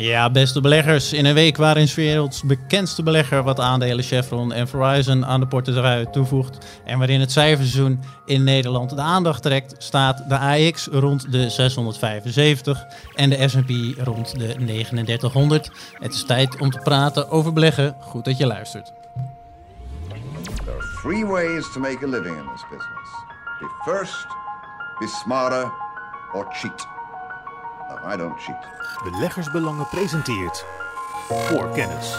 Ja, beste beleggers. In een week waarin werelds bekendste belegger wat aandelen Chevron en Verizon aan de portefeuille toevoegt. En waarin het cijferseizoen in Nederland de aandacht trekt, staat de AX rond de 675 en de S&P rond de 3900. Het is tijd om te praten over beleggen. Goed dat je luistert. There are three ways to make a living in this business. Be first, be smarter, or cheat. I don't cheat. Beleggersbelangen presenteert voor kennis.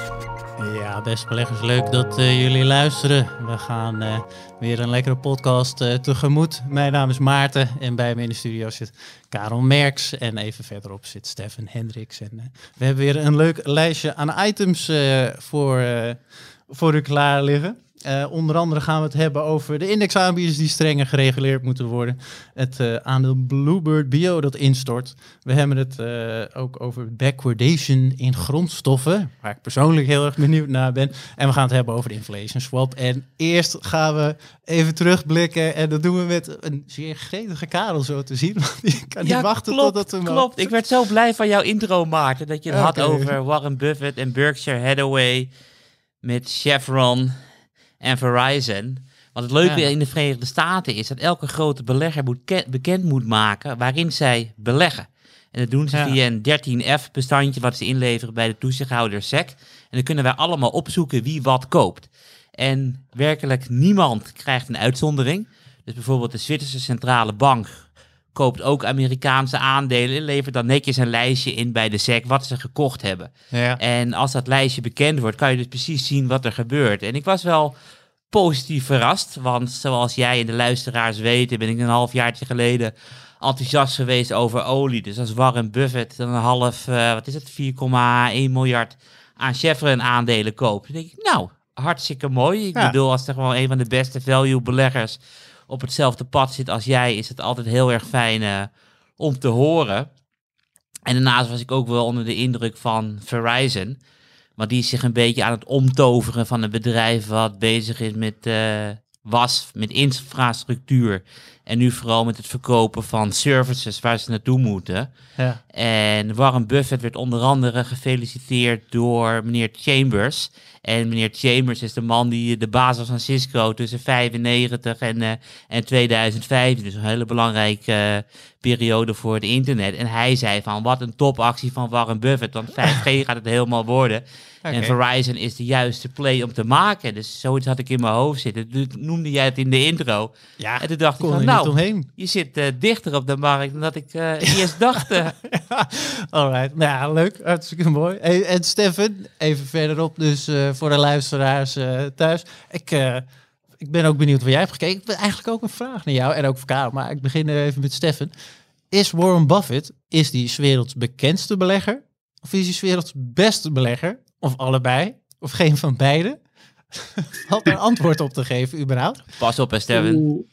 Ja, beste beleggers, leuk dat eh, jullie luisteren. We gaan eh, weer een lekkere podcast eh, tegemoet. Mijn naam is Maarten en bij me in de studio zit Karel Merks. En even verderop zit Stefan Hendricks. En we hebben weer een leuk lijstje aan items voor, voor u klaar liggen. Uh, onder andere gaan we het hebben over de indexaanbieders die strenger gereguleerd moeten worden. Het uh, aandeel Bluebird Bio dat instort. We hebben het uh, ook over backwardation in grondstoffen, waar ik persoonlijk heel erg benieuwd naar ben. En we gaan het hebben over de inflation swap. En eerst gaan we even terugblikken en dat doen we met een zeer gretige Karel zo te zien. Want ik kan niet wachten klopt, tot het Klopt, ik werd zo blij van jouw intro Maarten, dat je het okay. had over Warren Buffett en Berkshire Hathaway met Chevron en Verizon. Want het leuke ja. in de Verenigde Staten is dat elke grote belegger moet bekend moet maken waarin zij beleggen. En dat doen ze ja. via een 13F-bestandje wat ze inleveren bij de toezichthouder SEC. En dan kunnen wij allemaal opzoeken wie wat koopt. En werkelijk niemand krijgt een uitzondering. Dus bijvoorbeeld de Zwitserse Centrale Bank koopt ook Amerikaanse aandelen en levert dan netjes een lijstje in bij de SEC wat ze gekocht hebben. Ja. En als dat lijstje bekend wordt, kan je dus precies zien wat er gebeurt. En ik was wel positief verrast, want zoals jij en de luisteraars weten, ben ik een halfjaartje geleden enthousiast geweest over olie. Dus als Warren Buffett dan een half, uh, wat is het, 4,1 miljard aan Chevron aandelen koopt, dan denk ik, nou, hartstikke mooi. Ik ja. bedoel, als er gewoon een van de beste value beleggers op hetzelfde pad zit als jij, is het altijd heel erg fijn uh, om te horen. En daarnaast was ik ook wel onder de indruk van Verizon. Want die is zich een beetje aan het omtoveren van een bedrijf wat bezig is met uh, was, met infrastructuur. En nu vooral met het verkopen van services waar ze naartoe moeten. Ja. En Warren Buffett werd onder andere gefeliciteerd door meneer Chambers. En meneer Chambers is de man die de baas was van Cisco tussen 95 en, uh, en 2005. Dus een hele belangrijke uh, periode voor het internet. En hij zei van wat een topactie van Warren Buffett. Want 5G gaat het helemaal worden. Okay. En Verizon is de juiste play om te maken. Dus zoiets had ik in mijn hoofd zitten. Noemde jij het in de intro. Ja, en toen dacht ik van, nou, je zit uh, dichter op de markt dan dat ik uh, eerst dacht. ja, alright. Nou ja, leuk. Hartstikke mooi. Hey, en Stefan, even verderop dus uh, voor de luisteraars thuis. Ik, ik ben ook benieuwd waar jij hebt gekeken. Ik ben eigenlijk ook een vraag naar jou en ook voor Karel. Maar ik begin even met Stefan. Is Warren Buffett, is die 's werelds bekendste belegger? Of is hij 's werelds beste belegger? Of allebei? Of geen van beide? Had er antwoord op te geven, überhaupt? Pas op, Steven.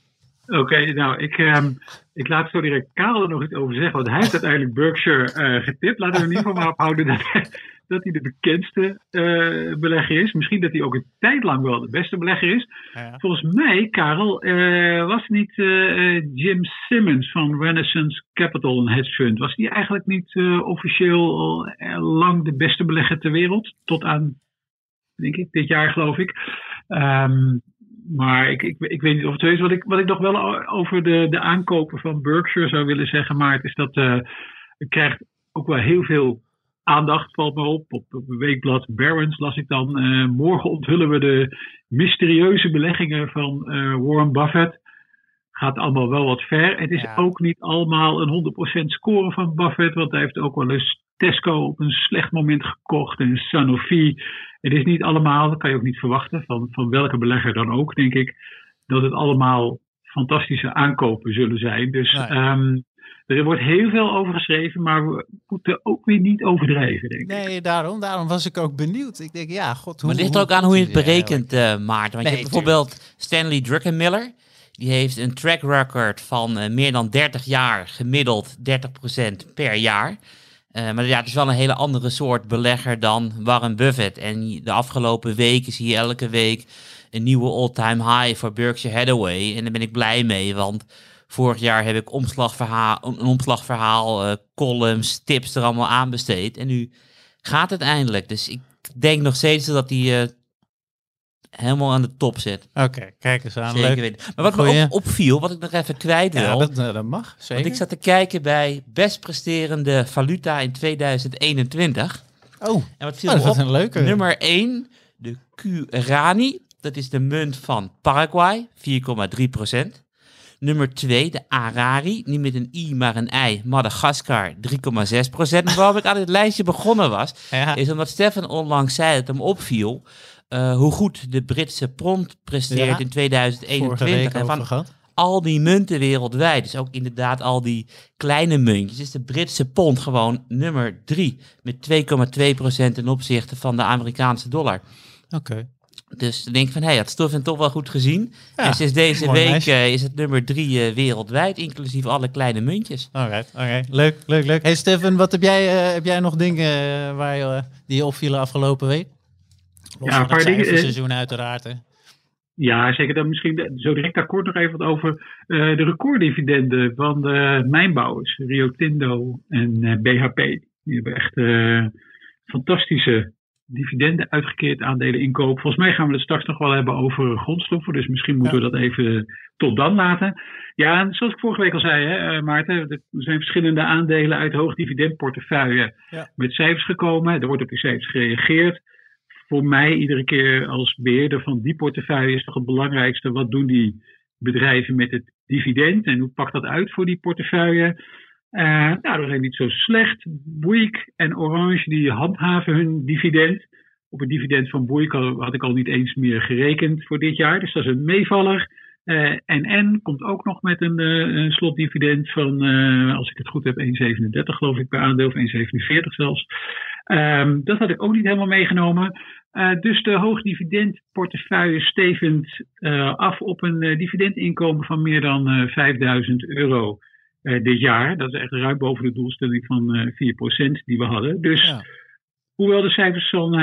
Oké, okay, nou, ik, um, ik laat zo direct Karel er nog iets over zeggen, want hij heeft uiteindelijk Berkshire uh, getipt. Laten we in ieder geval maar ophouden dat, dat hij de bekendste uh, belegger is. Misschien dat hij ook een tijd lang wel de beste belegger is. Ja. Volgens mij, Karel, uh, was niet Jim Simmons van Renaissance Capital, een hedge fund, was die eigenlijk niet officieel lang de beste belegger ter wereld? Tot aan, denk ik, dit jaar geloof ik. Um, maar ik, ik, ik, weet niet of het zo is. Wat ik, wat ik nog wel over de, de aankopen van Berkshire zou willen zeggen, Maart, is dat uh, het krijgt ook wel heel veel aandacht, valt me op. Op, het weekblad Barron's las ik dan. Uh, morgen onthullen we de mysterieuze beleggingen van uh, Warren Buffett. Gaat allemaal wel wat ver. Het is ja. ook niet allemaal een 100% score van Buffett, want hij heeft ook wel eens Tesco op een slecht moment gekocht en Sanofi. Het is niet allemaal, dat kan je ook niet verwachten, van, van welke belegger dan ook, denk ik, dat het allemaal fantastische aankopen zullen zijn. Dus nee. um, er wordt heel veel over geschreven, maar we moeten ook weer niet overdrijven, denk ik. Nee, daarom, daarom was ik ook benieuwd. Ik denk, ja, god, hoe... Maar het ligt er ook aan hoe je het berekent, uh, Maarten. Want nee, je hebt bijvoorbeeld Stanley Druckenmiller. Die heeft een track record van uh, meer dan 30 jaar, gemiddeld 30% per jaar. Uh, maar ja, het is wel een hele andere soort belegger dan Warren Buffett. En de afgelopen weken zie je elke week een nieuwe all-time high voor Berkshire Hathaway. En daar ben ik blij mee, want vorig jaar heb ik omslagverhaal, een omslagverhaal, uh, columns, tips er allemaal aan besteed. En nu gaat het eindelijk. Dus ik denk nog steeds dat eh, helemaal aan de top zit. Oké, kijk eens aan. Zeker Leuk. weten. Maar wat me Goeie. op, opviel, wat ik nog even kwijt wil. Ja, dat, eh, dat mag, zeker. want ik zat te kijken bij best presterende valuta in 2021. Oh, En wat viel oh, me dat op? is een leuke. Nummer 1, de Guarani. Dat is de munt van Paraguay, 4,3%. Nummer 2, de Arari. Niet met een I, maar een I. Madagaskar, 3,6%. Maar waarom ik aan dit lijstje begonnen was, Ja. is omdat Stefan onlangs zei dat hem opviel eh, hoe goed de Britse pond presteert Ja, in Vorige 2021. week En van gehad. al die munten wereldwijd, dus ook inderdaad al die kleine muntjes, is de Britse pond gewoon nummer 3 met 2,2% ten opzichte van de Amerikaanse dollar. Oké. Dus dan denk ik van, hé, hey, dat stof heeft toch wel goed gezien. Ja, en sinds deze week eh, is het nummer 3 wereldwijd, inclusief alle kleine muntjes. Alright, oké. Leuk, leuk, leuk. Hey Stefan, wat heb jij, eh, heb jij nog dingen eh, waar je, eh, die je opvielen afgelopen week? Los Ja, een paar het dingen, eh, cijferseizoen uiteraard. hè. Ja, zeker. Dan misschien zo direct daar kort nog even wat over eh, de recorddividenden van de mijnbouwers, Rio Tinto en eh, BHP. Die hebben echt fantastische dividenden uitgekeerd, aandelen inkoop. Volgens mij gaan we het straks nog wel hebben over grondstoffen, dus misschien moeten we dat even tot dan laten. Ja, en zoals ik vorige week al zei, hè, Maarten, er zijn verschillende aandelen uit hoogdividendportefeuille Ja. met cijfers gekomen. Er wordt op die cijfers gereageerd voor mij iedere keer als beheerder van die portefeuille is toch het belangrijkste. Wat doen die bedrijven met het dividend en hoe pakt dat uit voor die portefeuille? Eh, nou, dat is niet zo slecht. Bouygues en Orange die handhaven hun dividend. Op het dividend van Bouygues had- ik al niet eens meer gerekend voor dit jaar. Dus dat is een meevaller. Eh NN komt ook nog met een, eh, slotdividend van, als ik het goed heb, 1,37 geloof ik per aandeel, of 1,47 zelfs. Ehm, dat had ik ook niet helemaal meegenomen. Eh, dus de hoogdividendportefeuille stevend eh, af op een eh, dividendinkomen van meer dan eh 5000 euro dit jaar. Dat is echt ruim boven de doelstelling van eh 4% die we hadden. Dus Ja. hoewel de cijfers van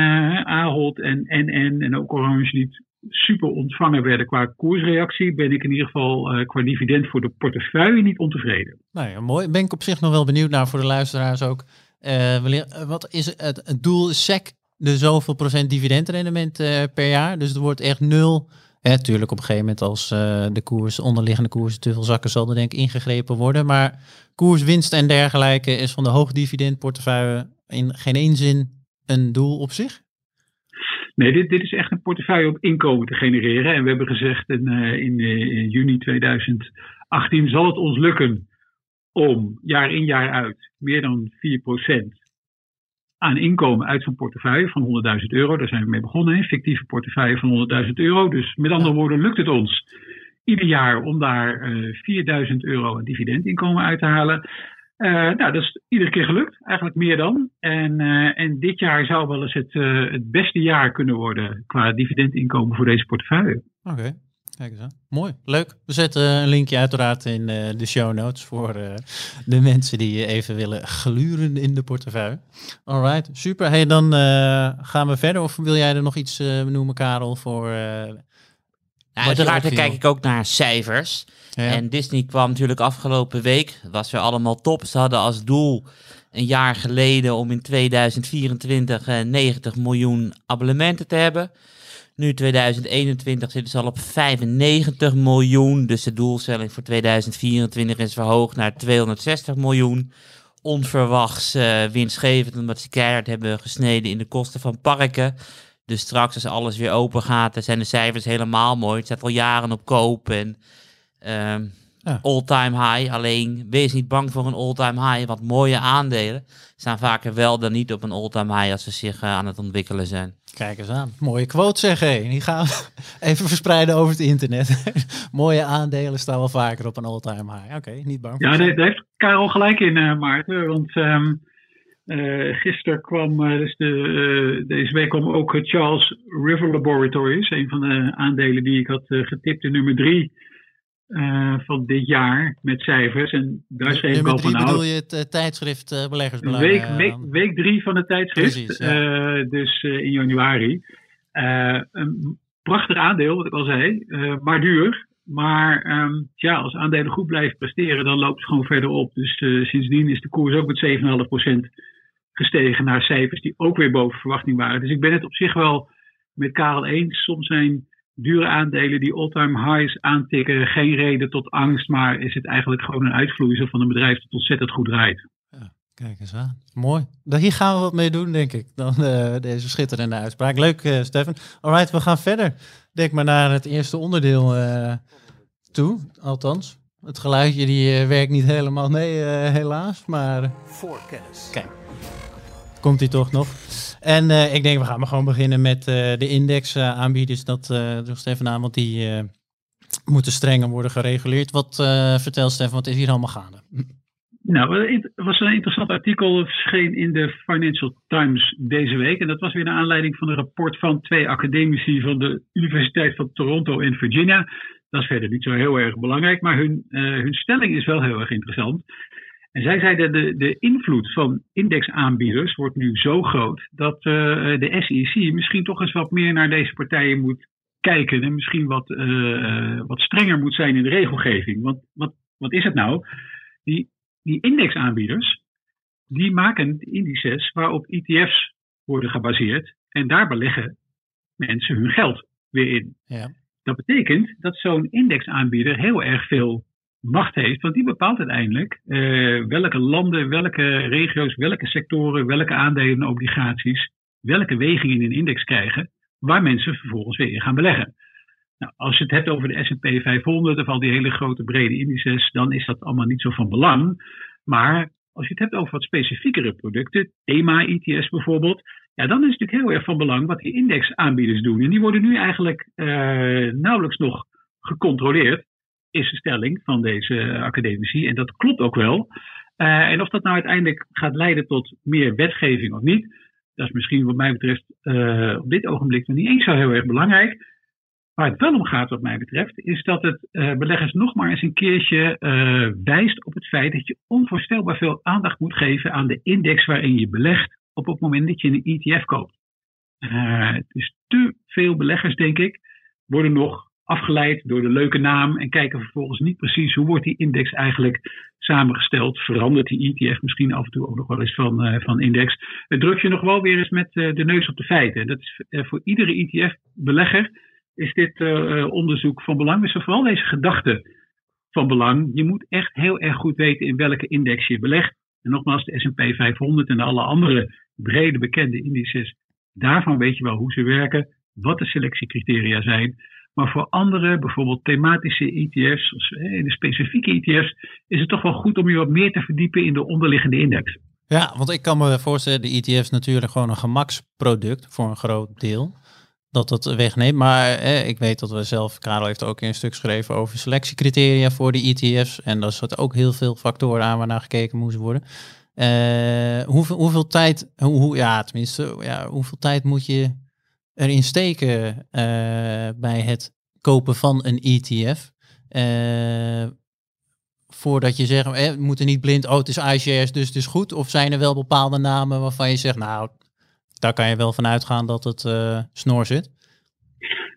Ahold en NN en ook Orange niet super ontvangen werden qua koersreactie, ben ik in ieder geval qua dividend voor de portefeuille niet ontevreden. Nou ja, mooi. Ben ik op zich nog wel benieuwd naar voor de luisteraars ook. Eh, eh, wat is het, het doel? Is SEC de zoveel procent dividendrendement eh, per jaar? Dus er wordt echt nul. Hè, tuurlijk op een gegeven moment als de koers, onderliggende koersen te veel zakken, zal er denk ik ingegrepen worden. Maar koerswinst en dergelijke is van de hoogdividendportefeuille in geen één zin een doel op zich. Nee, dit, dit is echt een portefeuille om inkomen te genereren. En we hebben gezegd in, in juni 2018 zal het ons lukken om jaar in jaar uit meer dan 4% aan inkomen uit zo'n portefeuille van 100.000 euro. Daar zijn we mee begonnen, een fictieve portefeuille van 100.000 euro. Dus met andere woorden lukt het ons ieder jaar om daar eh 4000 euro aan dividendinkomen uit te halen. Eh, nou, dat is iedere keer gelukt, eigenlijk meer dan. En, eh, en dit jaar zou wel eens het, eh, het beste jaar kunnen worden qua dividendinkomen voor deze portefeuille. Oké, kijk eens aan. Mooi, leuk. We zetten een linkje uiteraard in eh, de show notes voor eh, de mensen die even willen gluren in de portefeuille. Alright, super. Hey, dan eh, gaan we verder. Of wil jij er nog iets eh, noemen, Karel, voor... eh, Nou, uiteraard kijk ik ook naar cijfers. ja? En Disney kwam natuurlijk afgelopen week, was weer allemaal top. Ze hadden als doel een jaar geleden om in 2024 eh, 90 miljoen abonnementen te hebben. Nu 2021 zitten ze al op 95 miljoen. Dus de doelstelling voor 2024 is verhoogd naar 260 miljoen. Onverwachts eh, winstgevend omdat ze keihard hebben gesneden in de kosten van parken. Dus straks als alles weer open gaat, dan zijn de cijfers helemaal mooi. Het staat al jaren op koop en ehm, Ja. all-time high. Alleen wees niet bang voor een all-time high, want mooie aandelen staan vaker wel dan niet op een all-time high als ze zich eh, aan het ontwikkelen zijn. Kijk eens aan. Mooie quote zeg hé. Die gaan we even verspreiden over het internet. Mooie aandelen staan wel vaker op een all-time high. Oké, niet bang. Ja, daar, daar heeft Karel gelijk in, eh, Maarten. Want ehm eh, gisteren kwam, eh, dus de, eh, deze week kwam ook Charles River Laboratories, een van de aandelen die ik had getipt, de nummer drie eh, van dit jaar met cijfers. En daar schreef ik al van bedoel je het eh, tijdschrift eh Beleggersbelangen? Week, week, drie van het tijdschrift, Precies, ja. dus in januari. Een prachtig aandeel, wat ik al zei, maar duur. Maar ehm, ja, als aandelen goed blijven presteren, dan loopt het gewoon verder op. Dus sindsdien is de koers ook met 7,5% gestegen naar cijfers die ook weer boven verwachting waren. Dus ik ben het op zich wel met Karel eens. Soms zijn dure aandelen die all-time highs aantikken geen reden tot angst, maar is het eigenlijk gewoon een uitvloeisel van een bedrijf dat ontzettend goed draait. Kijk eens aan. Mooi. Hier gaan we wat mee doen, denk ik. Dan uh, deze schitterende uitspraak. Leuk, uh, Stefan. Alright, we gaan verder. Denk maar naar het eerste onderdeel uh, toe. Althans, het geluidje die werkt niet helemaal mee, helaas. Maar. Voorkennis. Kijk. Komt hij toch nog? En ik denk, we gaan maar gewoon beginnen met de index aanbieders. Dat door Stefan aan, want die moeten strenger worden gereguleerd. Wat vertelt Stefan, wat is hier allemaal gaande? Nou, het was een interessant artikel, verscheen in de Financial Times deze week. En dat was weer naar aanleiding van een rapport van twee academici van de Universiteit van Toronto in Virginia. Dat is verder niet zo heel erg belangrijk, maar hun, hun stelling is wel heel erg interessant. En zij zeiden de, de invloed van indexaanbieders wordt nu zo groot dat uh, de SEC misschien toch eens wat meer naar deze partijen moet kijken en misschien wat, uh, wat strenger moet zijn in de regelgeving. Want wat, wat is het nou? Die die indexaanbieders, die maken indices waarop ETF's worden gebaseerd. En daar beleggen mensen hun geld weer in. Ja. Dat betekent dat zo'n indexaanbieder heel erg veel macht heeft, want die bepaalt uiteindelijk uh, welke landen, welke regio's, welke sectoren, welke aandelen en obligaties, welke wegingen in een index krijgen, waar mensen vervolgens weer in gaan beleggen. Nou, als je het hebt over de S&P 500 of al die hele grote brede indices, dan is dat allemaal niet zo van belang. Maar als je het hebt over wat specifiekere producten, thema-ETS bijvoorbeeld, ja, dan is het natuurlijk heel erg van belang wat die indexaanbieders doen. En die worden nu eigenlijk uh, nauwelijks nog gecontroleerd, is de stelling van deze academici. En dat klopt ook wel. Uh, en of dat nou uiteindelijk gaat leiden tot meer wetgeving of niet, dat is misschien wat mij betreft uh, op dit ogenblik nog niet eens zo heel erg belangrijk. Waar het wel om gaat, wat mij betreft, is dat het uh, beleggers nog maar eens een keertje wijst op het feit dat je onvoorstelbaar veel aandacht moet geven aan de index waarin je belegt op het moment dat je een ETF koopt. Dus te veel beleggers, denk ik, worden nog afgeleid door de leuke naam en kijken vervolgens niet precies hoe wordt die index eigenlijk samengesteld. Verandert die ETF misschien af en toe ook nog wel eens van, van index. Het druk je nog wel weer eens met de neus op de feiten. Dat is voor iedere ETF-belegger is dit onderzoek van belang. Dus vooral deze gedachte van belang. Je moet echt heel erg goed weten in welke index je belegt. En nogmaals, de S&P 500 en alle andere brede bekende indices. Daarvan weet je wel hoe ze werken, wat de selectiecriteria zijn. Maar voor andere, bijvoorbeeld thematische ETF's, in de specifieke ETF's, is het toch wel goed om je wat meer te verdiepen in de onderliggende index. Ja, want ik kan me voorstellen, de ETF's natuurlijk gewoon een gemaksproduct voor een groot deel dat dat wegneemt. Maar eh, ik weet dat we zelf, Karel heeft ook een stuk geschreven over selectiecriteria voor de ETF's. En daar zat ook heel veel factoren aan waarnaar gekeken moest worden. Uh, hoeveel, hoeveel tijd, hoe, ja, tenminste, ja, hoeveel tijd moet je erin steken uh, bij het kopen van een ETF? Uh, voordat je zegt, we moeten niet blind, oh, het is iShares, dus het is goed. Of zijn er wel bepaalde namen waarvan je zegt, nou, daar kan je wel van uitgaan dat het uh, snor zit.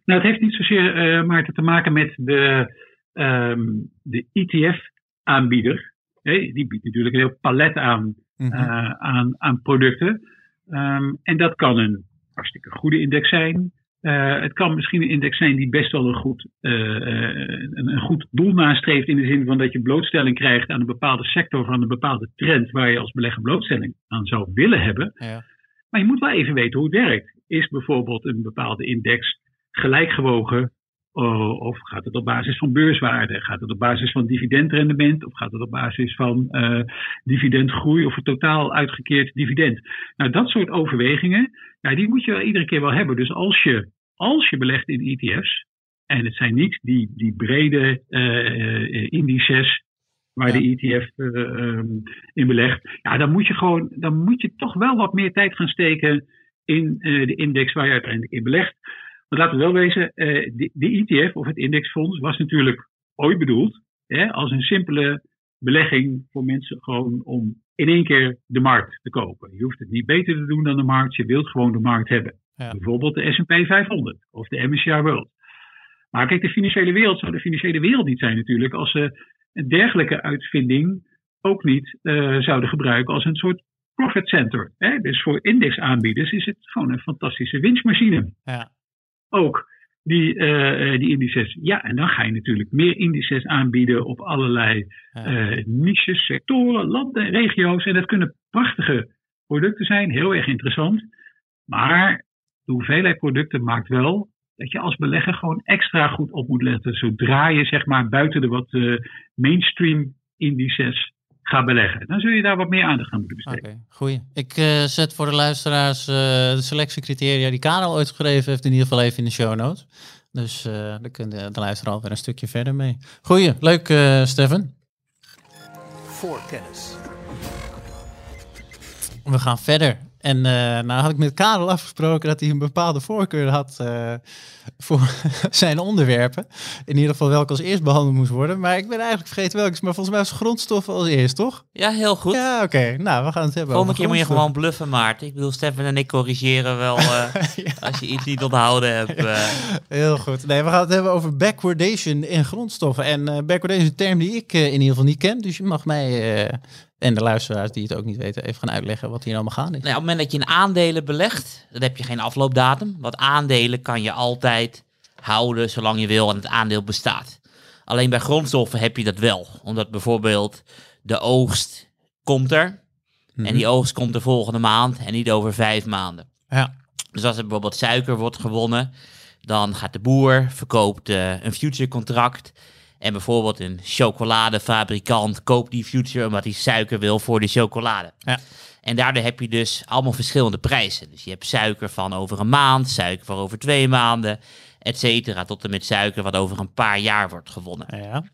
Nou, het heeft niet zozeer, Maarten, te maken met de, um, de ETF-aanbieder. Hey, die biedt natuurlijk een heel palet aan, mm -hmm. uh, aan, aan producten. Um, en dat kan een hartstikke goede index zijn. Uh, het kan misschien een index zijn die best wel een goed, uh, een, een, goed doel nastreeft. In de zin van dat je blootstelling krijgt aan een bepaalde sector van een bepaalde trend. waar je als belegger blootstelling aan zou willen hebben. Ja. Maar je moet wel even weten hoe het werkt. Is bijvoorbeeld een bepaalde index gelijkgewogen? Uh, of gaat het op basis van beurswaarde? Gaat het op basis van dividendrendement? Of gaat het op basis van uh, dividendgroei of een totaal uitgekeerd dividend? Nou, dat soort overwegingen, ja, die moet je iedere keer wel hebben. Dus als je, als je belegt in ETF's, en het zijn niet die, die brede uh, indices waar ja. de ETF uh, um, in belegt. Ja, dan moet je gewoon, dan moet je toch wel wat meer tijd gaan steken in de index waar je uiteindelijk in belegt. Maar laten we wel wezen, uh, de, de, ETF of het indexfonds was natuurlijk ooit bedoeld hè, als een simpele belegging voor mensen gewoon om in één keer de markt te kopen. Je hoeft het niet beter te doen dan de markt, je wilt gewoon de markt hebben. Ja. Bijvoorbeeld de S&P 500 of de MSCI World. Maar kijk, de financiële wereld zou de financiële wereld niet zijn natuurlijk als ze een dergelijke uitvinding ook niet uh, zouden gebruiken als een soort profit center. Hè? Dus voor indexaanbieders is het gewoon een fantastische winstmachine. Ja. Ook die, eh, eh, die indices. Ja, en dan ga je natuurlijk meer indices aanbieden op allerlei Ja. eh, niches, sectoren, landen, regio's. En dat kunnen prachtige producten zijn, heel erg interessant. Maar de hoeveelheid producten maakt wel dat je als belegger gewoon extra goed op moet letten. Zodra je zeg maar buiten de wat mainstream indices gaat beleggen. Dan zul je daar wat meer aandacht aan moeten Oké, besteden. goeie. Ik eh, zet voor de luisteraars eh, de selectiecriteria die Karel uitgeschreven heeft in ieder geval even in de show notes. Dus eh daar kunnen de luisteraar alweer een stukje verder mee. Goeie, leuk eh Stefan. Voorkennis. We gaan verder. En eh nou had ik met Karel afgesproken dat hij een bepaalde voorkeur had eh, voor zijn onderwerpen. In ieder geval welke als eerst behandeld moest worden. Maar ik ben eigenlijk vergeten welke. Maar volgens mij was grondstoffen als eerst, toch? Ja, heel goed. Ja, oké. Nou, we gaan het hebben Volgende keer moet je gewoon bluffen, Maarten. Ik bedoel, Stefan en ik corrigeren wel eh, als je iets niet onthouden hebt. Heel goed. Nee, we gaan het hebben over backwardation in grondstoffen. En backwardation is een term die ik in ieder geval niet ken. Dus je mag mij en de luisteraars die het ook niet weten even gaan uitleggen wat hier allemaal gaande is. Nou, op het moment dat je in aandelen belegt, dan heb je geen afloopdatum. Want aandelen kan je altijd houden zolang je wil en het aandeel bestaat. Alleen bij grondstoffen heb je dat wel. Omdat bijvoorbeeld de oogst komt er. En die oogst komt de volgende maand en niet over vijf maanden. Ja. Dus als er bijvoorbeeld suiker wordt gewonnen, dan gaat de boer, verkoopt eh, een future contract. En bijvoorbeeld een chocoladefabrikant koopt die future omdat hij suiker wil voor de chocolade. Ja. En daardoor heb je dus allemaal verschillende prijzen. Dus je hebt suiker van over een maand, suiker van over twee maanden, et cetera. Tot en met suiker wat over een paar jaar wordt gewonnen. Ja.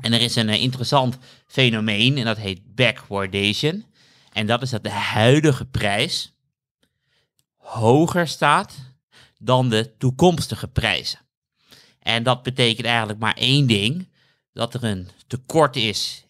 En er is een eh, interessant fenomeen en dat heet backwardation. En dat is dat de huidige prijs hoger staat dan de toekomstige prijzen. En dat betekent eigenlijk maar één ding: dat er een tekort is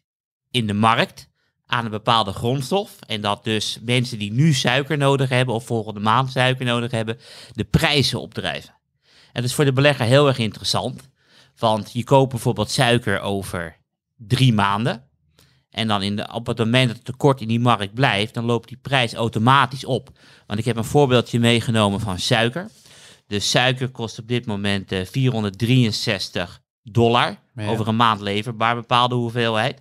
in de markt aan een bepaalde grondstof. En dat dus mensen die nu suiker nodig hebben of volgende maand suiker nodig hebben, de prijzen opdrijven. En dat is voor de belegger heel erg interessant. Want je koopt bijvoorbeeld suiker over drie maanden. En dan in de, op het moment dat het tekort in die markt blijft, dan loopt die prijs automatisch op. Want ik heb een voorbeeldje meegenomen van suiker. De suiker kost op dit moment eh, 463 dollar. Ja. Over een maand leverbaar, bepaalde hoeveelheid.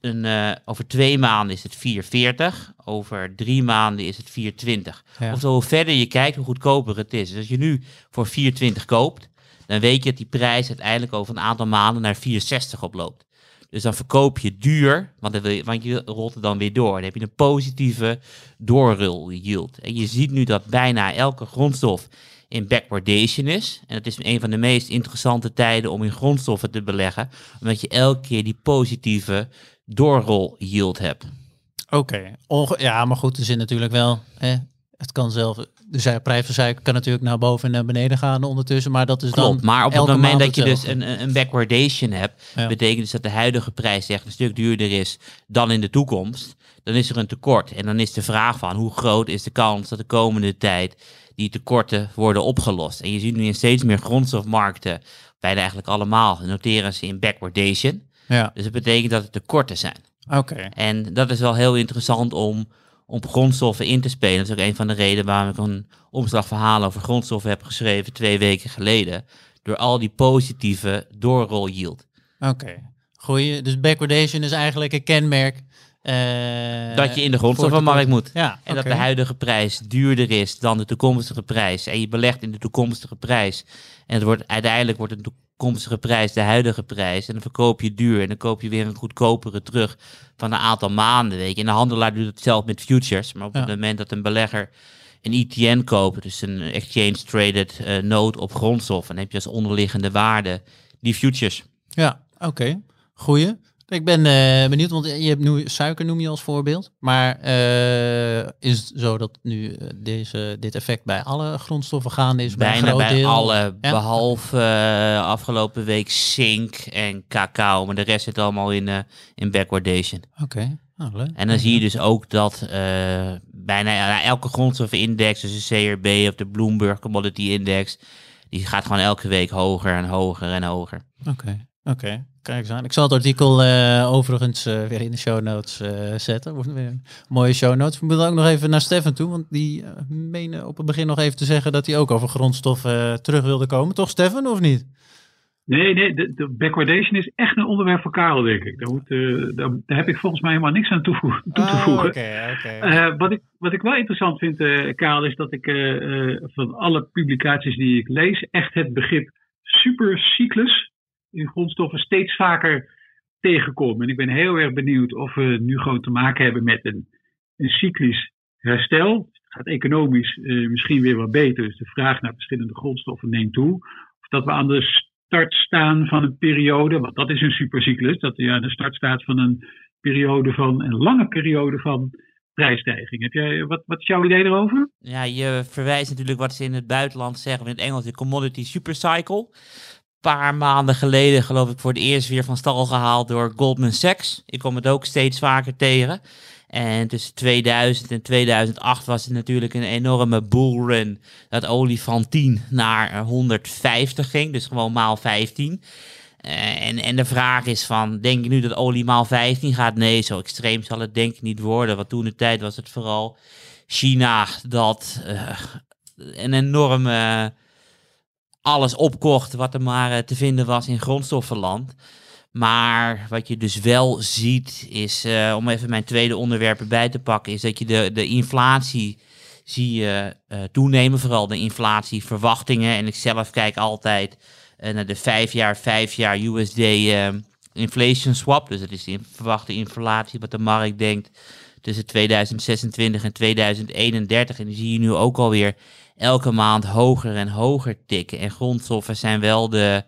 Een, eh, over twee maanden is het 440. Over drie maanden is het 420. Ja. Oftewel, hoe verder je kijkt, hoe goedkoper het is. Dus als je nu voor 420 koopt, dan weet je dat die prijs uiteindelijk over een aantal maanden naar 460 oploopt. Dus dan verkoop je duur, want, je, want je rolt het dan weer door. Dan heb je een positieve doorrol yield. En je ziet nu dat bijna elke grondstof in backwardation is. En het is een van de meest interessante tijden om in grondstoffen te beleggen, omdat je elke keer die positieve doorrol yield hebt. Oké. Ja, maar goed, er zit natuurlijk wel. Hè, het kan zelf. De prijs van suiker kan natuurlijk naar boven en naar beneden gaan ondertussen. Maar dat is Klopt, dan. maar op het moment dat je dus een, een- een backwardation hebt, Ja. betekent dus dat de huidige prijs echt een stuk duurder is dan in de toekomst. Dan is er een tekort. En dan is de vraag van hoe groot is de kans dat de komende tijd die tekorten worden opgelost. En je ziet nu in steeds meer grondstofmarkten, bijna eigenlijk allemaal, noteren ze in backwardation. Ja, Dus dat betekent dat er tekorten zijn. oké. En dat is wel heel interessant om op grondstoffen in te spelen. Dat is ook een van de redenen waarom ik een omslagverhaal over grondstoffen heb geschreven twee weken geleden. Door al die positieve doorrol yield. Oké. Goeie. Dus backwardation is eigenlijk een kenmerk. Eh, Dat je in de voor grondstoffenmarkt tekort. moet. Ja, En dat de huidige prijs duurder is dan de toekomstige prijs. En je belegt in de toekomstige prijs. En het wordt, uiteindelijk wordt de toekomstige prijs de huidige prijs. En dan verkoop je duur. En dan koop je weer een goedkopere terug van een aantal maanden. Weet je. En de handelaar doet het zelf met futures. Maar op Ja. het moment dat een belegger een ETN koopt, dus een exchange traded eh note op grondstof, dan heb je als onderliggende waarde die futures. Ja, oké. Goeie. Ik ben eh, benieuwd, want je hebt nu suiker noem je als voorbeeld. Maar eh, is het zo dat nu eh, deze, dit effect bij alle grondstoffen gaande is? bij een Bijna groot bij deel? alle, Ja? behalve eh, afgelopen week zink en cacao. Maar de rest zit allemaal in, in backwardation. Oké, nou, leuk. En dan zie je dus ook dat bijna elke grondstoffenindex, dus de CRB of de Bloomberg Commodity Index, die gaat gewoon elke week hoger en hoger en hoger. Oké. Oké, kijk eens aan. Ik zal het artikel uh, overigens uh, weer in de show notes uh, zetten. Wordt weer een mooie show notes. We moeten ook nog even naar Stefan toe, want die meende op het begin nog even te zeggen dat hij ook over grondstoffen terug wilde komen. Toch Stefan, of niet? Nee, nee, de, de, backwardation is echt een onderwerp voor Karel, denk ik. Daar, moet, daar, daar, heb ik volgens mij helemaal niks aan toe, toe te oh, voegen. Okay, okay. wat, ik, wat ik wel interessant vind, Karel, is dat ik van alle publicaties die ik lees echt het begrip supercyclus in grondstoffen steeds vaker tegenkom. En ik ben heel erg benieuwd of we nu gewoon te maken hebben met een, een cyclisch herstel. Het gaat economisch uh, misschien weer wat beter, dus de vraag naar verschillende grondstoffen neemt toe. Of dat we aan de start staan van een periode, want dat is een supercyclus, dat je aan de start staat van een periode van, een lange periode van prijsstijging. Heb jij, wat, wat is jouw idee erover? Ja, je verwijst natuurlijk wat ze in het buitenland zeggen, in het Engels de commodity supercycle paar maanden geleden, geloof ik, voor het eerst weer van stal gehaald door Goldman Sachs. Ik kom het ook steeds vaker tegen. En tussen 2000 en 2008 was het natuurlijk een enorme bullrun. Dat olie van 10 naar 150 ging, dus gewoon maal 15. Uh, en, en de vraag is van, denk je nu dat olie maal 15 gaat? Nee, zo extreem zal het denk ik niet worden. Want toen de tijd was het vooral China dat uh, een enorme alles opkocht wat er maar eh, te vinden was in grondstoffenland. Maar wat je dus wel ziet is, uh, om even mijn tweede onderwerp erbij te pakken, is dat je de, de inflatie zie je uh, toenemen. Vooral de inflatieverwachtingen. En ik zelf kijk altijd naar de vijf jaar, vijf jaar USD inflation swap. Dus dat is de verwachte inflatie wat de markt denkt tussen 2026 en 2031. En die zie je nu ook alweer elke maand hoger en hoger tikken. En grondstoffen zijn wel de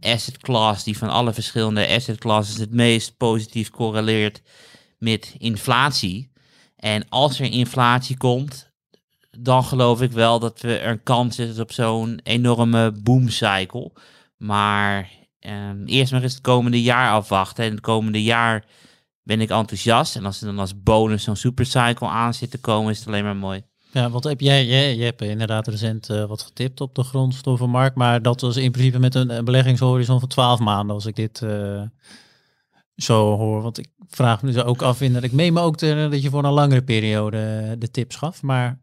asset class die van alle verschillende asset classes het meest positief correleert met inflatie. En als er inflatie komt, dan geloof ik wel dat we een kans is op zo'n enorme boomcycle. Maar um, eerst maar eens het komende jaar afwachten. En het komende jaar ben ik enthousiast. En als er dan als bonus zo'n supercycle aan zit te komen, is het alleen maar mooi. Ja, wat heb jij, jij, jij hebt inderdaad recent uh, wat getipt op de grondstoffenmarkt, maar dat was in principe met een, beleggingshorizon van 12 maanden als ik dit uh, zo hoor. Want ik vraag me dus ook af, in dat ik meen me ook te, dat je voor een langere periode de tips gaf, maar...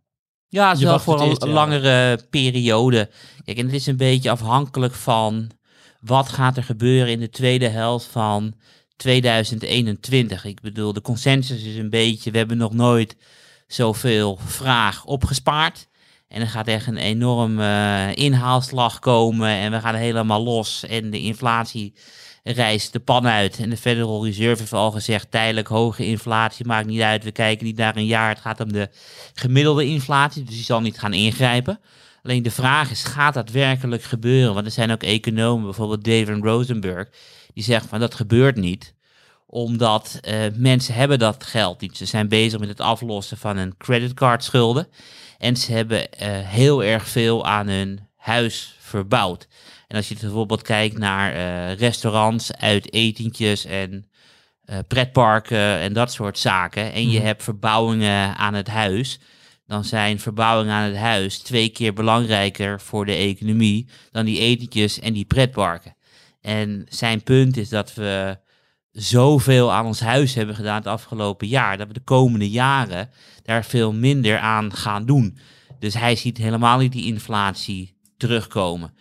Ja, zo voor een langere periode. Kijk, en het is een beetje afhankelijk van wat gaat er gebeuren in de tweede helft van 2021. Ik bedoel, de consensus is een beetje, we hebben nog nooit zoveel vraag opgespaard. En er gaat echt een enorme uh, inhaalslag komen en we gaan helemaal los. En de inflatie reist de pan uit. En de Federal Reserve heeft al gezegd, tijdelijk hoge inflatie maakt niet uit. We kijken niet naar een jaar, het gaat om de gemiddelde inflatie. Dus die zal niet gaan ingrijpen. Alleen de vraag is, gaat dat werkelijk gebeuren? Want er zijn ook economen, bijvoorbeeld David Rosenberg, die zeggen van dat gebeurt niet omdat uh, mensen hebben dat geld niet. Ze zijn bezig met het aflossen van hun creditcardschulden. En ze hebben uh, heel erg veel aan hun huis verbouwd. En als je bijvoorbeeld kijkt naar uh, restaurants, uitetentjes en pretparken en dat soort zaken. En je mhm. hebt verbouwingen aan het huis. Dan zijn verbouwingen aan het huis twee keer belangrijker voor de economie dan die etentjes en die pretparken. En zijn punt is dat we zoveel aan ons huis hebben gedaan het afgelopen jaar, dat we de komende jaren daar veel minder aan gaan doen. Dus hij ziet helemaal niet die inflatie terugkomen.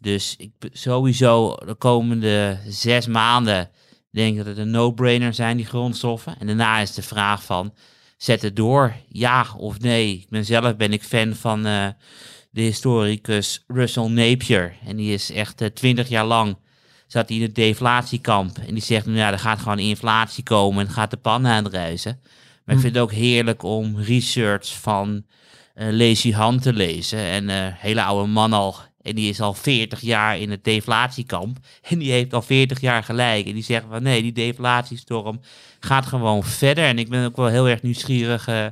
Dus ik, sowieso de komende zes maanden denk dat het een no-brainer zijn, die grondstoffen. En daarna is de vraag van, zet het door, ja of nee. Ik ben zelf ben ik fan van uh, de historicus Russell Napier. En die is echt uh, twintig jaar lang zat hij in het deflatiekamp. En die zegt, nou ja, er gaat gewoon inflatie komen en gaat de pan aanruizen. Maar ik hm. vind het ook heerlijk om research van uh, Lazy Han te lezen. En een uh, hele oude man al. En die is al 40 jaar in het deflatiekamp. En die heeft al 40 jaar gelijk. En die zegt van nee, die deflatiestorm gaat gewoon verder. En ik ben ook wel heel erg nieuwsgierig uh,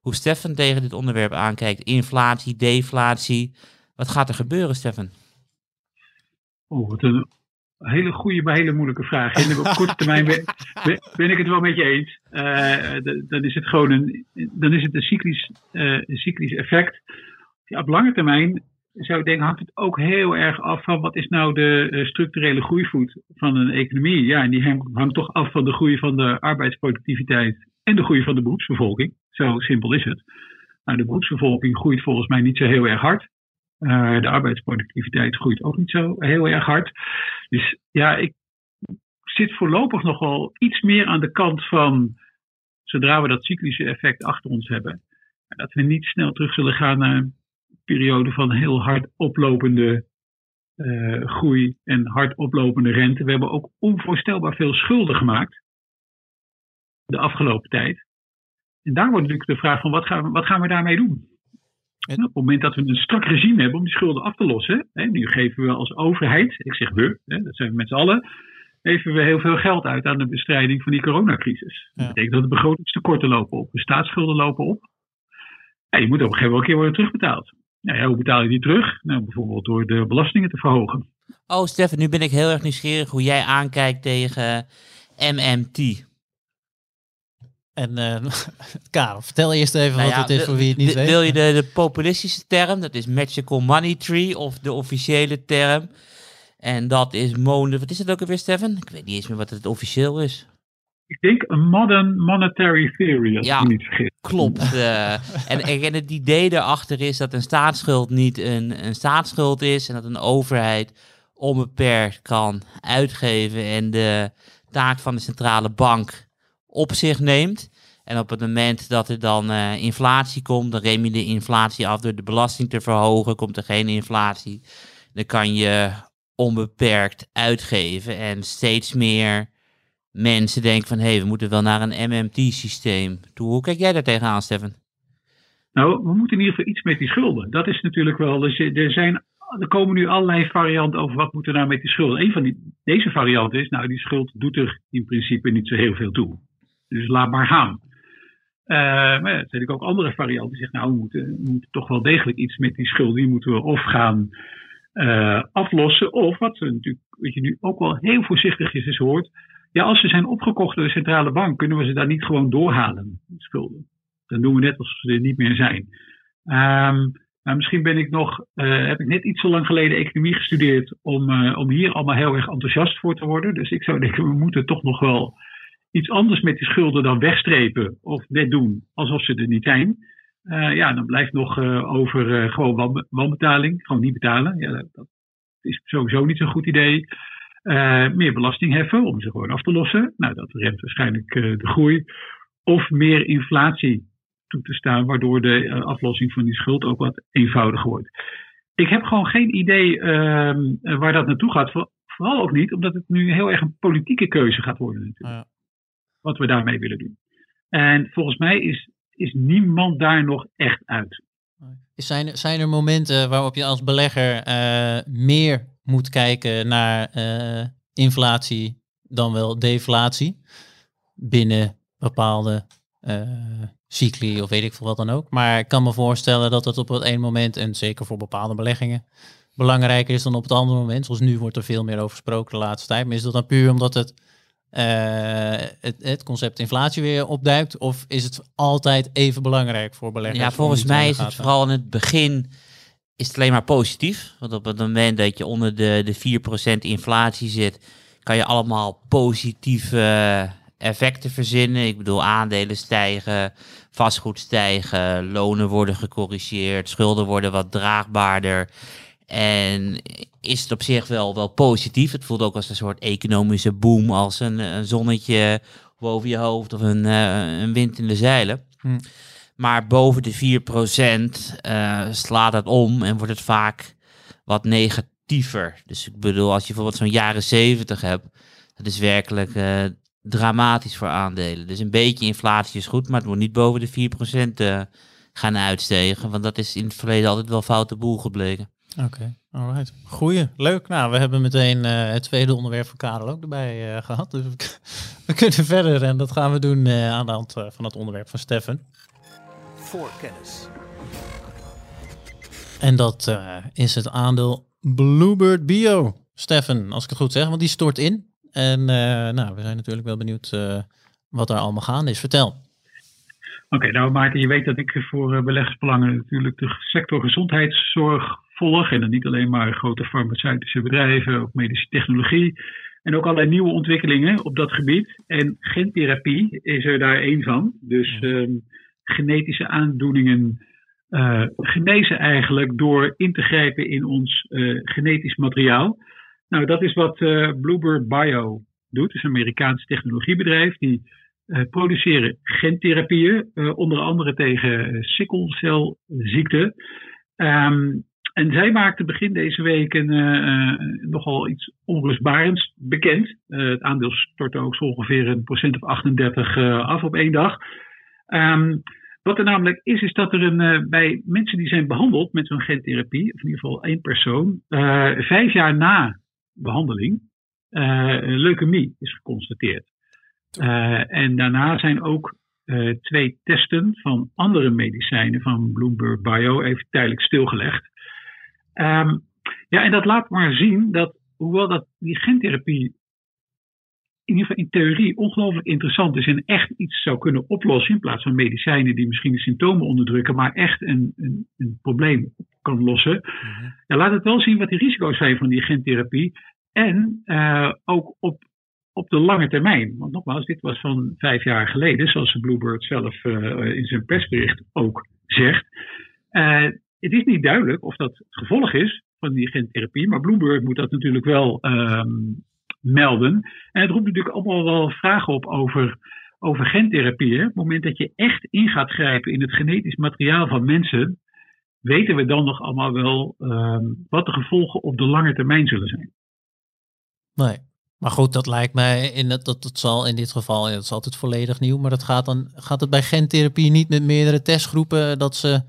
hoe Stefan tegen dit onderwerp aankijkt. Inflatie, deflatie. Wat gaat er gebeuren, Stefan? Oh, wat een hele goede, maar hele moeilijke vraag. En op korte termijn ben, ik het wel met je eens. Uh, dan is het gewoon een, dan is het een cyclisch, uh, een cyclisch effect. Ja, op lange termijn zou ik denken, hangt het ook heel erg af van wat is nou de uh, structurele groeivoet van een economie. Ja, en die hangt toch af van de groei van de arbeidsproductiviteit en de groei van de beroepsbevolking. Zo simpel is het. Nou, de beroepsbevolking groeit volgens mij niet zo heel erg hard. Uh, de arbeidsproductiviteit groeit ook niet zo heel erg hard. Dus ja, ik zit voorlopig nog wel iets meer aan de kant van, zodra we dat cyclische effect achter ons hebben, dat we niet snel terug zullen gaan naar een periode van heel hard oplopende uh, groei en hard oplopende rente. We hebben ook onvoorstelbaar veel schulden gemaakt de afgelopen tijd. En daar wordt natuurlijk de vraag van wat gaan we, wat gaan we daarmee doen? En op het moment dat we een strak regime hebben om die schulden af te lossen, hè, nu geven we als overheid, ik zeg we, hè, dat zijn we met z'n allen, geven we heel veel geld uit aan de bestrijding van die coronacrisis. Dat betekent dat de begrotingstekorten lopen op, de staatsschulden lopen op. Ja, die moeten op een gegeven moment een keer worden terugbetaald. Nou ja, hoe betaal je die terug? Nou, bijvoorbeeld door de belastingen te verhogen. Oh, Stefan, nu ben ik heel erg nieuwsgierig hoe jij aankijkt tegen MMT. En uh, Karel, vertel eerst even nou wat het is voor wie het niet weet. Wil je de, de, populistische term, dat is Magical Money Tree, of de officiële term. En dat is Mone, wat is het ook alweer, Stefan? Ik weet niet eens meer wat het officieel is. Ik denk een modern monetary theory, als ja, ik niet vergis. Klopt. uh, en, en het idee daarachter is dat een staatsschuld niet een, een staatsschuld is en dat een overheid onbeperkt kan uitgeven en de taak van de centrale bank op zich neemt. En op het moment dat er dan uh, inflatie komt, dan rem je de inflatie af door de belasting te verhogen. Komt er geen inflatie, dan kan je onbeperkt uitgeven. En steeds meer mensen denken van, hé, hey, we moeten wel naar een MMT-systeem toe. Hoe kijk jij daar tegenaan, Stefan? Nou, we moeten in ieder geval iets met die schulden. Dat is natuurlijk wel, er zijn er komen nu allerlei varianten over wat moet er nou met die schulden. Een van die, deze varianten is, nou die schuld doet er in principe niet zo heel veel toe. Dus laat maar gaan. Uh, maar er zijn ook andere varianten die zeggen, nou we moeten, moeten toch wel degelijk iets met die schulden. Die moeten we of gaan uh, aflossen, of wat natuurlijk, je nu ook wel heel voorzichtig is, is hoort. Ja, als ze zijn opgekocht door de centrale bank, kunnen we ze daar niet gewoon doorhalen, schulden. Dan doen we net alsof ze er niet meer zijn. Nou, misschien ben ik nog, uh, heb ik net iets zo lang geleden economie gestudeerd om, om hier allemaal heel erg enthousiast voor te worden. Dus ik zou denken, we moeten toch nog wel iets anders met die schulden dan wegstrepen of net doen alsof ze er niet zijn. Uh, ja, dan blijft nog over gewoon wanbetaling, gewoon niet betalen. Ja, dat, is sowieso niet zo'n goed idee. meer belasting heffen om ze gewoon af te lossen. Nou, dat remt waarschijnlijk de groei. Of meer inflatie toe te staan, waardoor de aflossing van die schuld ook wat eenvoudiger wordt. Ik heb gewoon geen idee uh, waar dat naartoe gaat. Vooral ook niet, omdat het nu heel erg een politieke keuze gaat worden natuurlijk. Ja. Wat we daarmee willen doen. En volgens mij is, is niemand daar nog echt uit. Zijn, zijn er momenten waarop je als belegger uh, meer moet kijken naar uh, inflatie dan wel deflatie binnen bepaalde cycli of weet ik veel wat dan ook. Maar ik kan me voorstellen dat het op het ene moment, en zeker voor bepaalde beleggingen, belangrijker is dan op het andere moment. Zoals nu wordt er veel meer over gesproken de laatste tijd. Maar is dat dan puur omdat het, uh, het, het, concept inflatie weer opduikt? Of is het altijd even belangrijk voor beleggers? Ja, volgens mij is het vooral in het begin is het alleen maar positief. Want op het moment dat je onder de, de 4% inflatie zit, kan je allemaal positieve effecten verzinnen. Ik bedoel, aandelen stijgen, vastgoed stijgen, lonen worden gecorrigeerd, schulden worden wat draagbaarder. En is het op zich wel, wel positief. Het voelt ook als een soort economische boom, als een, een zonnetje boven je hoofd of een, uh, een wind in de zeilen. Hm. Maar boven de 4% uh, slaat het om en wordt het vaak wat negatiever. Dus ik bedoel, als je bijvoorbeeld zo'n jaren 70 hebt, dat is werkelijk uh, dramatisch voor aandelen. Dus een beetje inflatie is goed, maar het moet niet boven de 4% uh, eh, gaan uitstegen. Want dat is in het verleden altijd wel foute boel gebleken. Oké, okay, alright. Goeie, leuk. Nou, we hebben meteen uh, het tweede onderwerp van Karel ook erbij uh, gehad. Dus we, kunnen verder en dat gaan we doen uh, aan de hand van het onderwerp van Stefan. Voor kennis. En dat is het aandeel Bluebird Bio. Stefan, als ik het goed zeg, want die stort in. En uh, nou, we zijn natuurlijk wel benieuwd uh, wat daar allemaal gaande is. Vertel. Oké, okay, nou Maarten, je weet dat ik voor uh, beleggersbelangen natuurlijk de sector gezondheidszorg volg. En dan niet alleen maar grote farmaceutische bedrijven of medische technologie. En ook allerlei nieuwe ontwikkelingen op dat gebied. En gentherapie is er daar één van. Dus ehm, genetische aandoeningen uh, genezen eigenlijk door in te grijpen in ons uh, genetisch materiaal. Nou, dat is wat uh, Bluebird Bio doet. Het is een Amerikaans technologiebedrijf. Die produceren gentherapieën, onder andere tegen sikkelcelziekte. Um, en zij maakte begin deze week een, uh, nogal iets onrustbarends bekend. Uh, het aandeel stortte ook zo ongeveer een procent of 38 uh, af op één dag. Um, wat er namelijk is, is dat er een, bij mensen die zijn behandeld met zo'n gentherapie, in ieder geval één persoon, vijf jaar na behandeling, leukemie is geconstateerd. en daarna zijn ook twee testen van andere medicijnen van Bloomberg Bio even tijdelijk stilgelegd. Um, ja, en dat laat maar zien dat, hoewel dat die gentherapie in ieder geval in theorie ongelooflijk interessant is en echt iets zou kunnen oplossen in plaats van medicijnen die misschien de symptomen onderdrukken, maar echt een, een, een probleem kan lossen. Mm ja, laat het wel zien wat die risico's zijn van die gentherapie en uh, ook op, op de lange termijn. Want nogmaals, dit was van vijf jaar geleden, zoals Bluebird zelf uh, in zijn persbericht ook zegt. Uh, het is niet duidelijk of dat het gevolg is van die gentherapie, maar Bloomberg moet dat natuurlijk wel um, melden. En het roept natuurlijk allemaal wel vragen op over, over gentherapie. Op het moment dat je echt in gaat grijpen in het genetisch materiaal van mensen, weten we dan nog allemaal wel um, wat de gevolgen op de lange termijn zullen zijn. Nee. Maar goed, dat lijkt mij, in het, dat, dat zal in dit geval, dat is altijd volledig nieuw, maar dat gaat dan, gaat het bij gentherapie niet met meerdere testgroepen, dat ze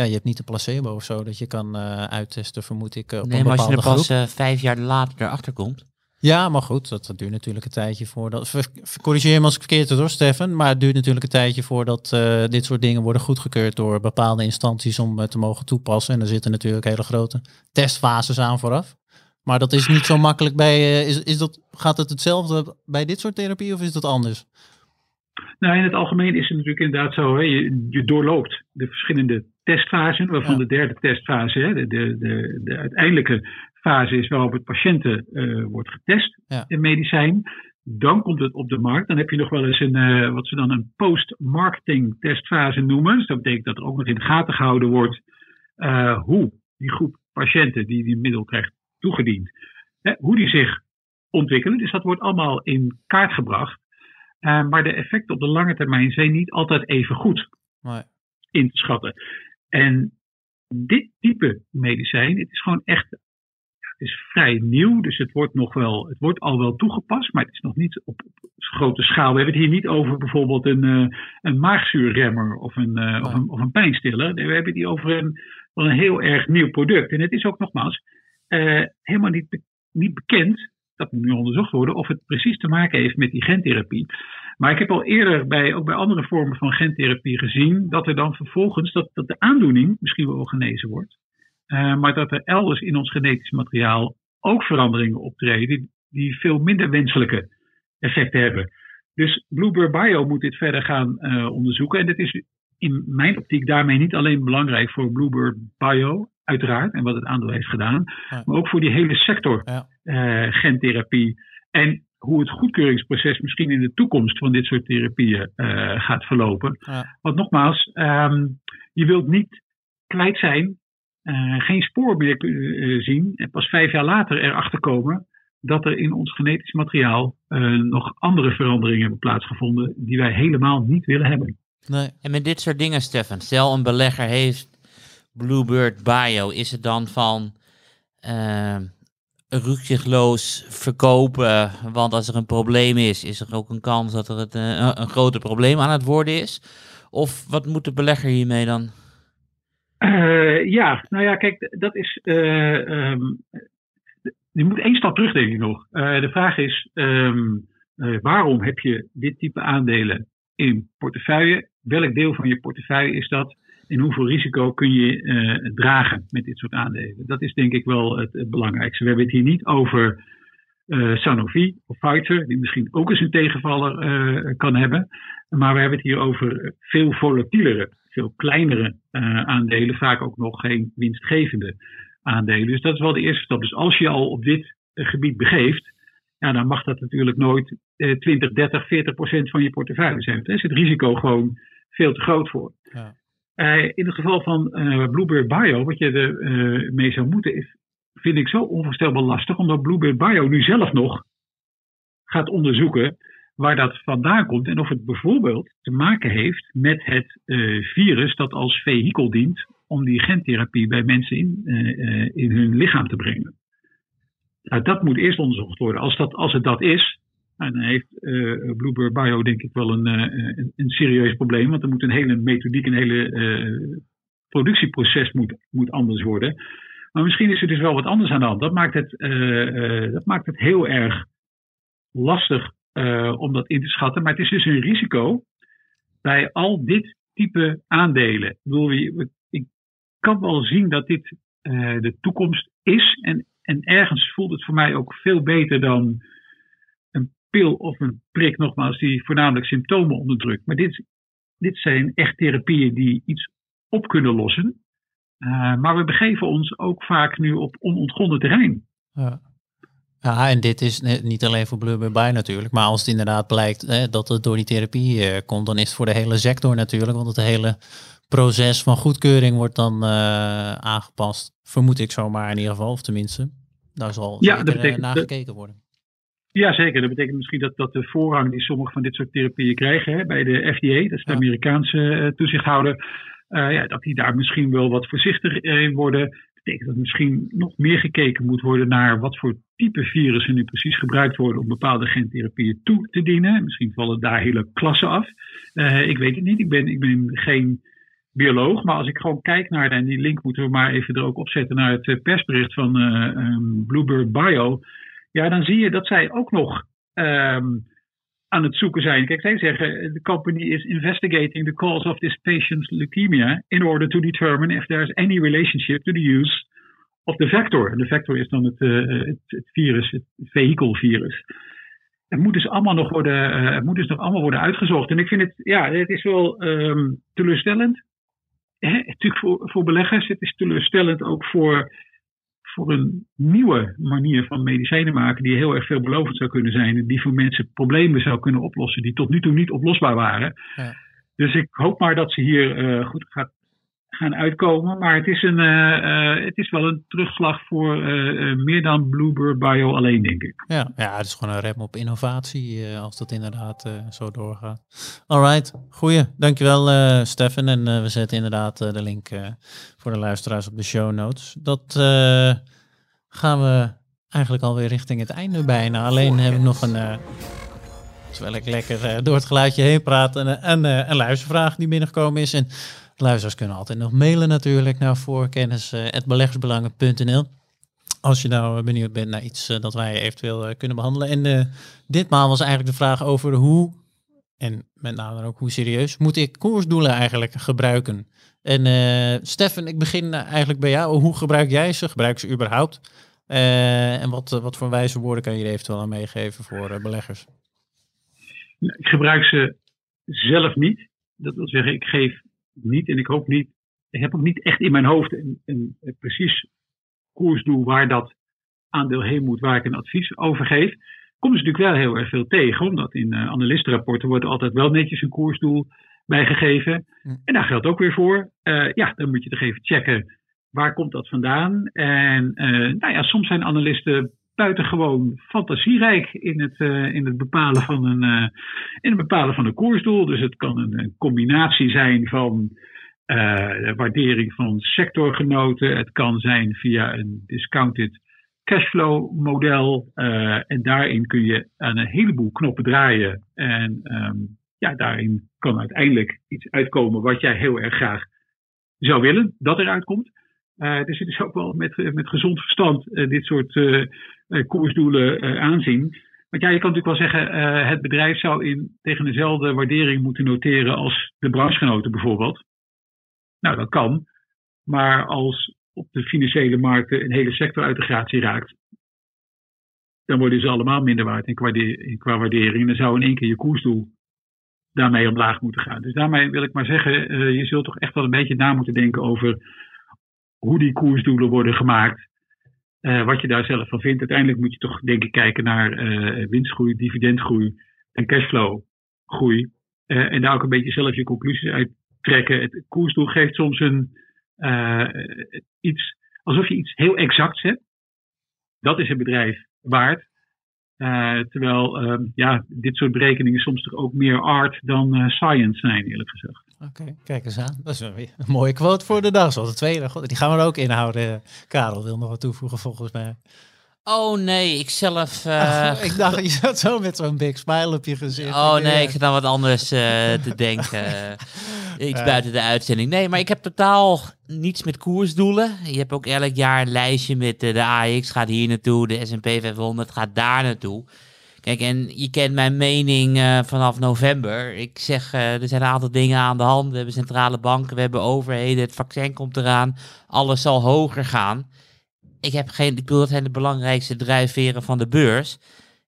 ja, je hebt niet een placebo of zo dat je kan uh, uittesten, vermoed ik. Uh, op nee, een maar als je er pas uh, vijf jaar later erachter komt. Ja, maar goed, dat, dat, duurt natuurlijk een tijdje voordat. Corrigeer me als ik verkeerd hoor, Stefan. Maar het duurt natuurlijk een tijdje voordat uh, dit soort dingen worden goedgekeurd door bepaalde instanties om te mogen toepassen. En er zitten natuurlijk hele grote testfases aan vooraf. Maar dat is niet zo makkelijk bij. is, is dat, gaat het hetzelfde bij dit soort therapie of is dat anders? Nou, in het algemeen is het natuurlijk inderdaad zo. Hè, je, je doorloopt de verschillende testfasen, waarvan ja. de derde testfase, hè, de, de, de, de, uiteindelijke fase is waarop het patiënten uh, wordt getest ja. in medicijn. Dan komt het op de markt. Dan heb je nog wel eens een, uh, wat ze dan een post-marketing testfase noemen. Dus dat betekent dat er ook nog in de gaten gehouden wordt uh, hoe die groep patiënten die die middel krijgt toegediend, hè, hoe die zich ontwikkelen. Dus dat wordt allemaal in kaart gebracht. Maar de effecten op de lange termijn zijn niet altijd even goed nee. in te schatten. En dit type medicijn, het is gewoon echt, het is vrij nieuw, dus het wordt nog wel, het wordt al wel toegepast, maar het is nog niet op, grote schaal. We hebben het hier niet over bijvoorbeeld een, uh, een maagzuurremmer of een, nee. of, een, of een pijnstiller. We hebben het hier over een, een heel erg nieuw product. En het is ook nogmaals uh, helemaal niet, niet bekend dat moet nu onderzocht worden of het precies te maken heeft met die gentherapie. Maar ik heb al eerder bij, ook bij andere vormen van gentherapie gezien dat er dan vervolgens dat, dat de aandoening misschien wel genezen wordt. Uh, maar dat er elders in ons genetisch materiaal ook veranderingen optreden die, veel minder wenselijke effecten hebben. Dus Bluebird Bio moet dit verder gaan uh, onderzoeken. En dat is in mijn optiek daarmee niet alleen belangrijk voor Bluebird Bio, uiteraard, en wat het aandeel heeft gedaan, ja. maar ook voor die hele sector ja. uh, gentherapie. En hoe het goedkeuringsproces misschien in de toekomst van dit soort therapieën uh, gaat verlopen. Ja. Want nogmaals, um, je wilt niet kwijt zijn, uh, geen spoor meer uh, zien en pas vijf jaar later erachter komen dat er in ons genetisch materiaal nog andere veranderingen hebben plaatsgevonden die wij helemaal niet willen hebben. Nee. En met dit soort dingen, Stefan, stel een belegger heeft Bluebird Bio, is het dan van rukzichtloos verkopen. Want als er een probleem is, is er ook een kans dat er het, uh, een groter probleem aan het worden is. Of wat moet de belegger hiermee dan? Uh, ja, nou ja, kijk, dat is. Uh, um, je moet één stap terug, denk ik nog. de vraag is: um, waarom heb je dit type aandelen in portefeuille? Welk deel van je portefeuille is dat? En hoeveel risico kun je uh, dragen met dit soort aandelen. Dat is denk ik wel het, belangrijkste. We hebben het hier niet over uh, Sanofi of Pfizer, die misschien ook eens een tegenvaller uh, kan hebben. Maar we hebben het hier over veel volatielere, veel kleinere aandelen, vaak ook nog geen winstgevende aandelen. Dus dat is wel de eerste stap. Dus als je al op dit gebied begeeft, ja, dan mag dat natuurlijk nooit 20, 30, 40 procent van je portefeuille zijn. Daar is het risico gewoon veel te groot voor. Ja. In het geval van Bluebird Bio, wat je er mee zou moeten, is, vind ik zo onvoorstelbaar lastig, omdat Bluebird Bio nu zelf nog gaat onderzoeken waar dat vandaan komt en of het bijvoorbeeld te maken heeft met het virus dat als vehikel dient om die gentherapie bij mensen in, in hun lichaam te brengen. Nou, dat moet eerst onderzocht worden. Als, dat, als het dat is, nou, dan heeft uh, Bluebird Bio denk ik wel een, een, een, serieus probleem, want er moet een hele methodiek, een hele productieproces moet, moet anders worden. Maar misschien is er dus wel wat anders aan de hand. Dat maakt het, dat maakt het heel erg lastig om dat in te schatten. Maar het is dus een risico bij al dit type aandelen. Ik, bedoel, ik kan wel zien dat dit de toekomst is. En, en ergens voelt het voor mij ook veel beter dan pil of een prik, nogmaals, die voornamelijk symptomen onderdrukt. Maar dit, dit zijn echt therapieën die iets op kunnen lossen. Uh, maar we begeven ons ook vaak nu op onontgonnen terrein. Ja. Ja, en dit is niet alleen voor Blubber bij natuurlijk, maar als het inderdaad blijkt hè, dat het door die therapie uh, komt, dan is het voor de hele sector natuurlijk, want het hele proces van goedkeuring wordt dan uh, aangepast, vermoed ik zomaar in ieder geval, of tenminste, daar zal ja, zeker, betekent, gekeken worden. Ja, zeker. Dat betekent misschien dat, dat de voorrang die sommige van dit soort therapieën krijgen hè, bij de FDA, dat is de Amerikaanse toezichthouder, ja, dat die daar misschien wel wat voorzichtig in worden betekent dat misschien nog meer gekeken moet worden naar wat voor type virussen nu precies gebruikt worden om bepaalde gentherapieën toe te dienen. Misschien vallen daar hele klassen af. Uh, ik weet het niet. Ik ben, ik ben geen bioloog. Maar als ik gewoon kijk naar, en die link moeten we maar even er ook opzetten naar het eh, persbericht van uh, um, Bluebird Bio. Ja, dan zie je dat zij ook nog um, aan het zoeken zijn. Kijk, zij zeggen, the company is investigating the cause of this patient's leukemia in order to determine if there is any relationship to the use of the vector. En de vector is dan het, uh, het, virus, het vehikelvirus. Het moet dus allemaal nog worden, uh, moet dus nog allemaal worden uitgezocht. En ik vind het, ja, het is wel um, teleurstellend. Hè? Natuurlijk voor, voor beleggers, het is teleurstellend ook voor voor een nieuwe manier van medicijnen maken die heel erg veelbelovend zou kunnen zijn en die voor mensen problemen zou kunnen oplossen die tot nu toe niet oplosbaar waren. Ja. Dus ik hoop maar dat ze hier uh, goed gaat gaan uitkomen. Maar het is, een, uh, uh, het is wel een terugslag voor uh, meer dan Bluebird Bio alleen, denk ik. Ja, ja het is gewoon een rem op innovatie als dat inderdaad zo doorgaat. Alright, goeie. Dankjewel Stefan. En we zetten inderdaad de link voor de luisteraars op de show notes. Dat gaan we eigenlijk alweer richting het einde bijna. Alleen heb ik nog een... Terwijl ik lekker door het geluidje heen praat. En een, een luistervraag die binnengekomen is. En Luisteraars kunnen altijd nog mailen natuurlijk naar voorkennis.beleggersbelangen.nl. Als je nou benieuwd bent naar iets eh, dat wij eventueel eh, kunnen behandelen. En uh, ditmaal was eigenlijk de vraag over hoe, en met name ook hoe serieus, moet ik koersdoelen eigenlijk gebruiken? En Stefan, ik begin eigenlijk bij jou. Hoe gebruik jij ze? Gebruik ze überhaupt? en wat, wat voor wijze woorden kan je er eventueel aan meegeven voor beleggers? Ik gebruik ze zelf niet. Dat wil zeggen, ik geef niet. En ik hoop niet, ik heb ook niet echt in mijn hoofd een, een, een precies koersdoel waar dat aandeel heen moet, waar ik een advies over geef. Komt dus natuurlijk wel heel erg veel tegen, omdat in uh, analistenrapporten wordt altijd wel netjes een koersdoel bijgegeven. En daar geldt ook weer voor. Uh, ja, dan moet je toch even checken waar komt dat vandaan. En uh, nou ja, soms zijn analisten buitengewoon fantasierijk in het, uh, in het bepalen van een, uh, in het bepalen van een koersdoel. Dus het kan een, combinatie zijn van uh, waardering van sectorgenoten. Het kan zijn via een discounted cashflow model. en daarin kun je aan een heleboel knoppen draaien. En um, ja, daarin kan uiteindelijk iets uitkomen wat jij heel erg graag zou willen dat eruit komt. Dus het is ook wel met, met gezond verstand dit soort koersdoelen aanzien. Want ja, je kan natuurlijk wel zeggen, het bedrijf zou in, tegen dezelfde waardering moeten noteren als de branchegenoten bijvoorbeeld. Nou, dat kan. Maar als op de financiële markten een hele sector uit de gratie raakt, dan worden ze allemaal minder waard in qua, in qua waardering. Dan zou in één keer je koersdoel daarmee omlaag moeten gaan. Dus daarmee wil ik maar zeggen, je zult toch echt wel een beetje na moeten denken over hoe die koersdoelen worden gemaakt. Eh, wat je daar zelf van vindt. Uiteindelijk moet je toch denk ik kijken naar eh, winstgroei, dividendgroei en cashflowgroei. Eh, en daar ook een beetje zelf je conclusies uit trekken. Het koersdoel geeft soms een iets, alsof je iets heel exacts hebt. Dat is een bedrijf waard. Terwijl ehm, ja, dit soort berekeningen soms toch ook meer art dan science zijn, eerlijk gezegd. Oké, kijk eens aan. Dat is een mooie quote voor de dag. Zoals de tweede. God, die gaan we er ook inhouden. Karel wil nog wat toevoegen volgens mij. Oh nee, ik zelf... eh, ik dacht, je zat zo met zo'n big smile op je gezicht. Oh nee, ik zit aan wat anders eh, te denken. Eh, Iets buiten de uitzending. Nee, maar ik heb totaal niets met koersdoelen. Je hebt ook elk jaar een lijstje met de AX gaat hier naartoe, de S&P 500 gaat daar naartoe. Kijk, en je kent mijn mening eh, vanaf november. Ik zeg, eh, er zijn een aantal dingen aan de hand. We hebben centrale banken, we hebben overheden, het vaccin komt eraan. Alles zal hoger gaan. Ik heb geen, ik bedoel, dat zijn de belangrijkste drijfveren van de beurs.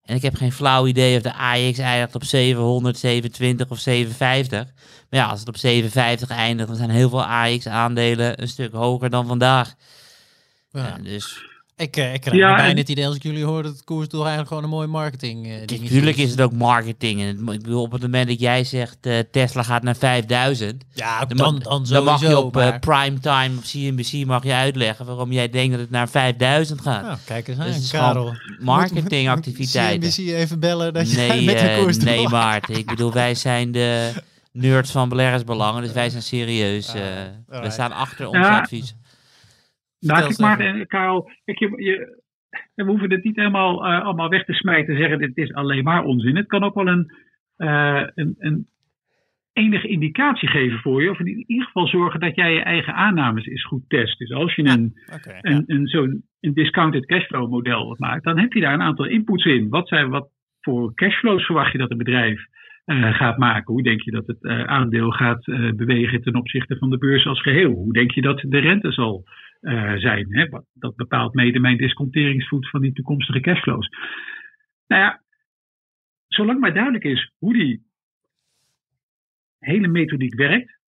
En ik heb geen flauw idee of de AX eindigt op 727 of 750. Maar ja, als het op 750 eindigt, dan zijn heel veel AX-aandelen een stuk hoger dan vandaag. ja. Ja, dus Ik, eh, ik krijg Ja, bijna en- het idee als ik jullie hoor dat het koersdoel eigenlijk gewoon een mooi marketing eh dingetje natuurlijk is het ook marketing. En het, ik bedoel, op het moment dat jij zegt uh, Tesla gaat naar 5000, Ja, dan, dan, ma- dan, dan mag je op eh, maar- primetime op CNBC mag je uitleggen waarom jij denkt dat het naar 5000 gaat. Nou, kijk eens aan, Dus het is Karel. Marketingactiviteiten. CNBC even bellen dat jij Nee, met de eh, koersdoel... nee Maarten. Ik bedoel, wij zijn de nerds van beleggersbelangen, dus wij zijn serieus. eh, we staan achter ons Ja. advies. Nou, kijk eens maar, eh, Karel, kijk, je, je, we hoeven het niet helemaal, eh, allemaal weg te smijten en zeggen dit is alleen maar onzin. Het kan ook wel een, eh, een, een enige indicatie geven voor je. Of in ieder geval zorgen dat jij je eigen aannames eens goed test. Dus als je een, Oké, ja. een, een, zo'n een discounted cashflow model maakt, dan heb je daar een aantal inputs in. Wat, zijn, wat voor cashflows verwacht je dat een bedrijf gaat maken? Hoe denk je dat het aandeel gaat bewegen ten opzichte van de beurs als geheel? Hoe denk je dat de rente zal eh, zijn? Hè? Dat bepaalt mede mijn disconteringsvoet van die toekomstige cashflows. Nou ja, zolang maar duidelijk is hoe die hele methodiek werkt,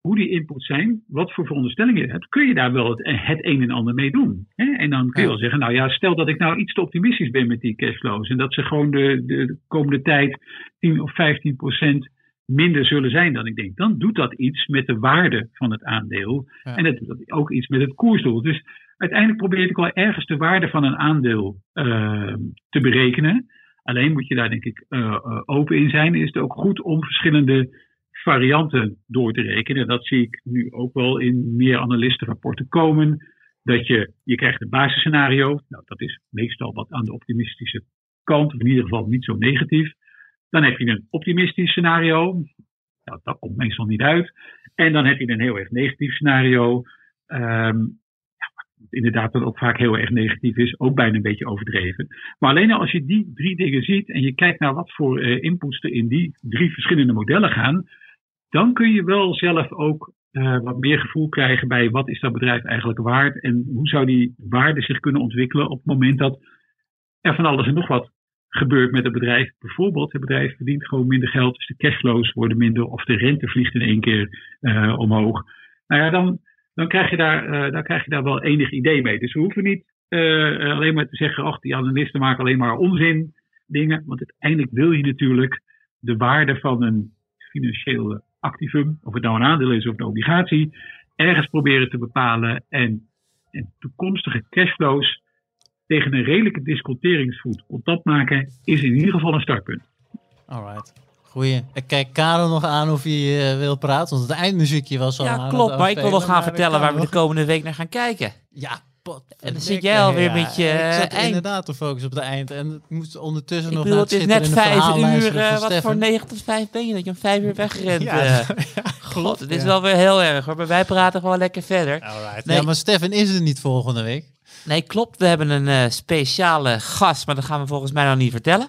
hoe die inputs zijn, wat voor veronderstellingen je hebt, kun je daar wel het, het een en ander mee doen. Hè? En dan kun je wel zeggen, nou ja, stel dat ik nou iets te optimistisch ben met die cashflows en dat ze gewoon de, de, de komende tijd 10 of 15 procent minder zullen zijn dan ik denk, dan doet dat iets met de waarde van het aandeel Ja. en het doet ook iets met het koersdoel. Dus uiteindelijk probeer ik wel ergens de waarde van een aandeel eh, te berekenen. Alleen moet je daar denk ik eh, eh, open in zijn. Is het ook goed om verschillende varianten door te rekenen. Dat zie ik nu ook wel in meer analistenrapporten komen. Dat je, je krijgt een basisscenario. Nou, dat is meestal wat aan de optimistische kant. Of in ieder geval niet zo negatief. Dan heb je een optimistisch scenario. Dat komt meestal niet uit. En dan heb je een heel erg negatief scenario. Wat inderdaad dat ook vaak heel erg negatief is. Ook bijna een beetje overdreven. Maar alleen al als je die drie dingen ziet. En je kijkt naar wat voor eh, inputs er in die drie verschillende modellen gaan dan kun je wel zelf ook eh, wat meer gevoel krijgen bij wat is dat bedrijf eigenlijk waard en hoe zou die waarde zich kunnen ontwikkelen op het moment dat er van alles en nog wat gebeurt met het bedrijf. Bijvoorbeeld, het bedrijf verdient gewoon minder geld, dus de cashflows worden minder of de rente vliegt in één keer eh, omhoog. Nou ja, dan, dan, krijg je daar, eh, dan krijg je daar wel enig idee mee. Dus we hoeven niet eh, alleen maar te zeggen, ach, die analisten maken alleen maar onzin dingen, want uiteindelijk wil je natuurlijk de waarde van een financieel activum, of het nou een aandeel is of een obligatie, ergens proberen te bepalen en, en toekomstige cashflows tegen een redelijke disconteringsvoet contact maken, is in ieder geval een startpunt. Alright. Goeie. Ik kijk Karel nog aan of hij eh, wil praten, want het eindmuziekje was al aan Ja, het klopt. Maar ik wil nog afspelen, gaan vertellen waar we de komende week naar gaan kijken. Ja, pot. En dan zit jij alweer met je, Ik zat eh, eind. inderdaad te focussen op de eind en ik moest ondertussen Ik nog bedoel, naar het is net vijf uur. eh, wat voor 9 tot 5 ben je? Dat je om 5 uur wegrent. Ja, ja, God, het is ja. wel weer heel erg hoor. Maar wij praten gewoon lekker verder. Alright. Nee. Ja, maar Stefan is er niet volgende week. Nee, klopt. We hebben een eh, speciale gast, maar dat gaan we volgens mij nog niet vertellen.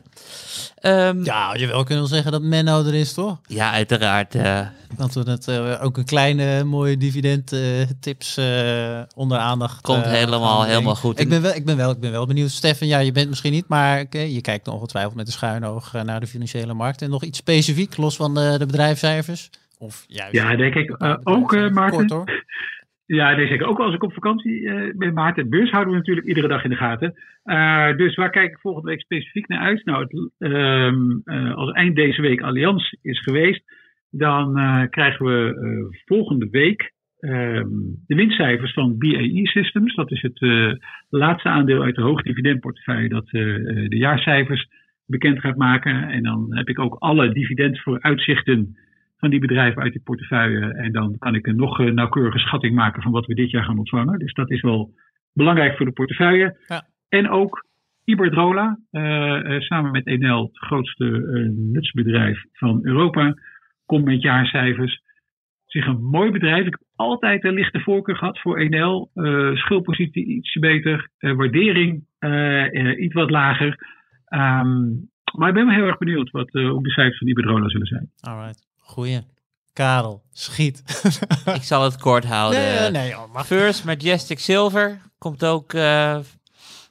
Ehm, ja. Ja, je wel kunnen zeggen dat Menno er is, toch? uiteraard. eh, Dat we het eh, ook een kleine mooie dividend eh, tips eh, onder aandacht. Komt helemaal- helemaal goed. Ik ben, wel, ik, ben wel, ik ben wel benieuwd. Stefan, ja, je bent misschien niet, maar je kijkt ongetwijfeld met een schuin oog eh, naar de financiële markt. En nog iets specifiek, los van de, de bedrijfscijfers? Of juist. Ja, denk ik. eh, ook, eh, Maarten. Kort hoor. Ja, nee, zeker. Ook als ik op vakantie uh, ben, Maarten. Het beurs houden we natuurlijk iedere dag in de gaten. Uh, dus waar kijk ik volgende week specifiek naar uit? Nou, het, uh, als eind deze week Allianz is geweest, dan krijgen we volgende week ehm, de winstcijfers van BAE Systems. Dat is het laatste aandeel uit de hoogdividendportefeuille dat de jaarcijfers bekend gaat maken. En dan heb ik ook alle dividendvooruitzichten van die bedrijven uit die portefeuille. En dan kan ik een nog eh, nauwkeurige schatting maken van wat we dit jaar gaan ontvangen. Dus dat is wel belangrijk voor de portefeuille. Ja. En ook Iberdrola, uh, uh, samen met Enel, het grootste nutsbedrijf van Europa, komt met jaarcijfers. Zich een mooi bedrijf. Ik heb altijd een lichte voorkeur gehad voor Enel. schuldpositie iets beter, waardering iets wat lager. Um, maar ik ben wel heel erg benieuwd wat ook de cijfers van Iberdrola zullen zijn. Alright. Goeie. Karel, schiet. ik zal het kort houden. Nee, nee, oh, First Majestic Silver komt ook uh,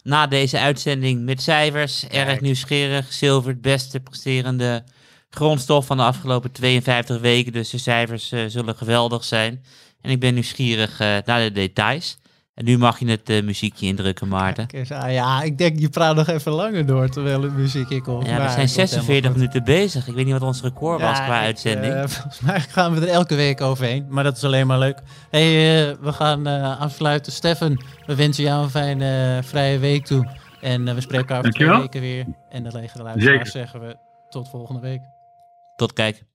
na deze uitzending met cijfers. Erg nieuwsgierig. Silver, het beste presterende grondstof van de afgelopen 52 weken. Dus de cijfers uh, zullen geweldig zijn. En ik ben nieuwsgierig uh, naar de details. En nu mag je het uh, muziekje indrukken, Maarten. Ah, ja, ik denk je praat nog even langer door terwijl het muziek komt. Ja, we zijn 46 minuten bezig. Ik weet niet wat ons record was qua uitzending. Uh, volgens mij gaan we er elke week overheen, maar dat is alleen maar leuk. hey, uh, we gaan afsluiten. Stefan, we wensen jou een fijne vrije week toe. En we spreken elkaar over twee weken weer. En de lege luisteraars zeggen we tot volgende week. Tot kijken.